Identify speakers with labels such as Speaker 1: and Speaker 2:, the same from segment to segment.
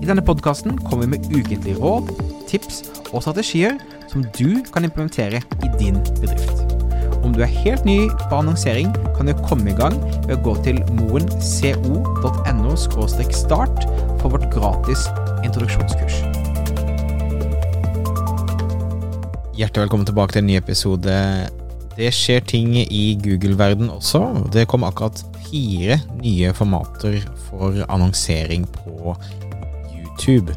Speaker 1: I denne podkasten kommer vi med ukentlige råd, tips og strategier som du kan implementere i din bedrift. Om du er helt ny på annonsering, kan du komme i gang ved å gå til moenco.no start for vårt gratis introduksjonskurs. Hjertelig velkommen tilbake til en ny episode. Det skjer ting i Google-verden også. Det kom akkurat fire nye formater for annonsering på YouTube.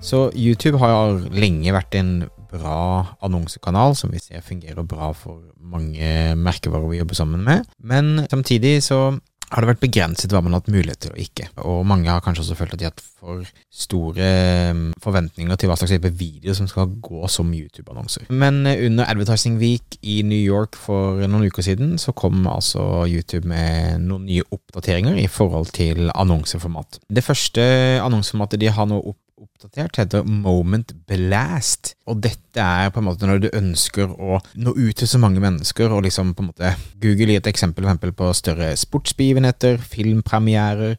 Speaker 1: Så YouTube har lenge vært en bra annonsekanal som vi ser fungerer bra for mange merkevarer vi jobber sammen med. Men samtidig så har det vært begrenset hva man har hatt mulighet til og ikke. Og mange har kanskje også følt at de har hatt for store mm, forventninger til hva slags type video som skal gå som YouTube-annonser. Men eh, under Advertising Week i New York for noen uker siden, så kom altså YouTube med noen nye oppdateringer i forhold til annonseformat. Det første annonseformatet de har nå opp oppdatert, heter Moment Blast. Og dette er på en måte når du ønsker å nå ut til så mange mennesker, og liksom på en måte Google gir et eksempel, eksempel på større sportsbegivenheter, filmpremierer,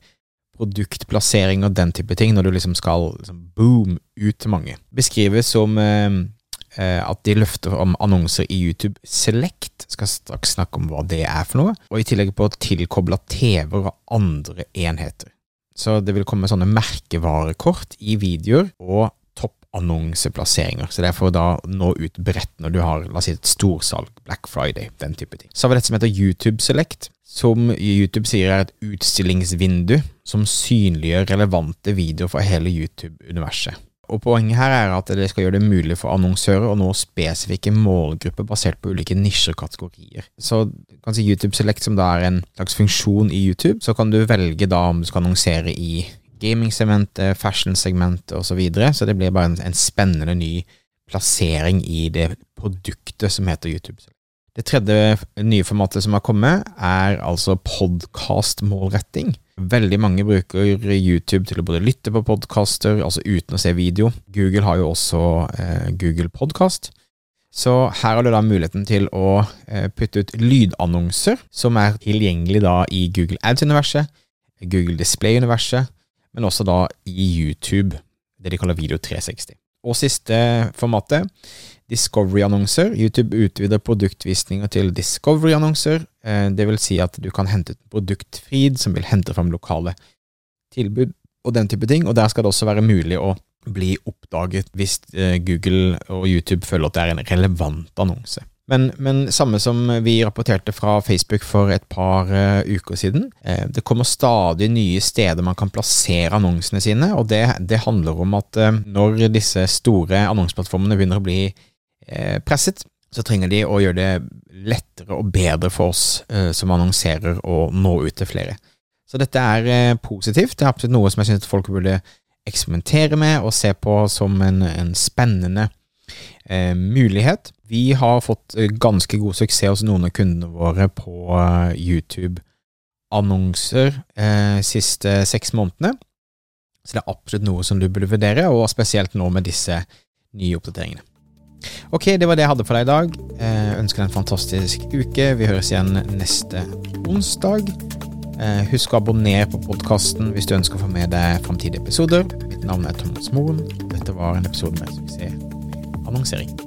Speaker 1: produktplassering og den type ting, når du liksom skal liksom, boom ut til mange. Beskrives som eh, eh, at de løfter om annonser i YouTube Select, skal straks snakke om hva det er for noe, og i tillegg på tilkobla TV-er og andre enheter. Så det vil komme sånne merkevarekort i videoer og toppannonseplasseringer. Så det er for å da nå ut bredt når du har la oss si et storsalg, Black Friday, den type ting. Så har vi dette som heter YouTube Select, som YouTube sier er et utstillingsvindu som synliggjør relevante videoer for hele YouTube-universet. Og Poenget her er at det skal gjøre det mulig for annonsører å nå spesifikke målgrupper basert på ulike nisjekategorier. Så kan si YouTube Select, som da er en slags funksjon i YouTube, så kan du velge da om du skal annonsere i gaming-segmentet, fashion-segmentet osv. Så, videre. så det blir bare en, en spennende ny plassering i det produktet som heter YouTube Select. Det tredje nye formatet som har kommet, er altså podkast-målretting. Veldig mange bruker YouTube til å både lytte på podkaster, altså uten å se video. Google har jo også eh, Google Podcast. Så her har du da muligheten til å eh, putte ut lydannonser, som er tilgjengelig da i Google Ads-universet, Google Display-universet, men også da i YouTube, det de kaller Video 360. Og siste formatet, Discovery-annonser. YouTube utvider produktvisninger til Discovery-annonser. Eh, det vil si at du kan hente ut produktfeed som vil hente fram lokale tilbud og den type ting. Og der skal det også være mulig å bli oppdaget hvis eh, Google og YouTube føler at det er en relevant annonse. Men, men, samme som vi rapporterte fra Facebook for et par uh, uker siden. eh, det kommer stadig nye steder man kan plassere annonsene sine, og det, det handler om at eh, når disse store annonseplattformene begynner å bli presset, så trenger de å gjøre det lettere og bedre for oss som annonserer, å nå ut til flere. Så dette er positivt. Det er absolutt noe som jeg synes folk burde eksperimentere med og se på som en, en spennende eh, mulighet. Vi har fått eh, ganske god suksess hos noen av kundene våre på YouTube-annonser eh, siste seks månedene. Så det er absolutt noe som du burde vurdere, og spesielt nå med disse nye oppdateringene. Ok, det var det jeg hadde for deg i dag. Eh, ønsker deg en fantastisk uke. Vi høres igjen neste onsdag. Eh, husk å abonnere på podkasten hvis du ønsker å få med deg framtidige episoder. Mitt navn er Thomas Moen. Dette var en episode med suksess annonsering. Det fint.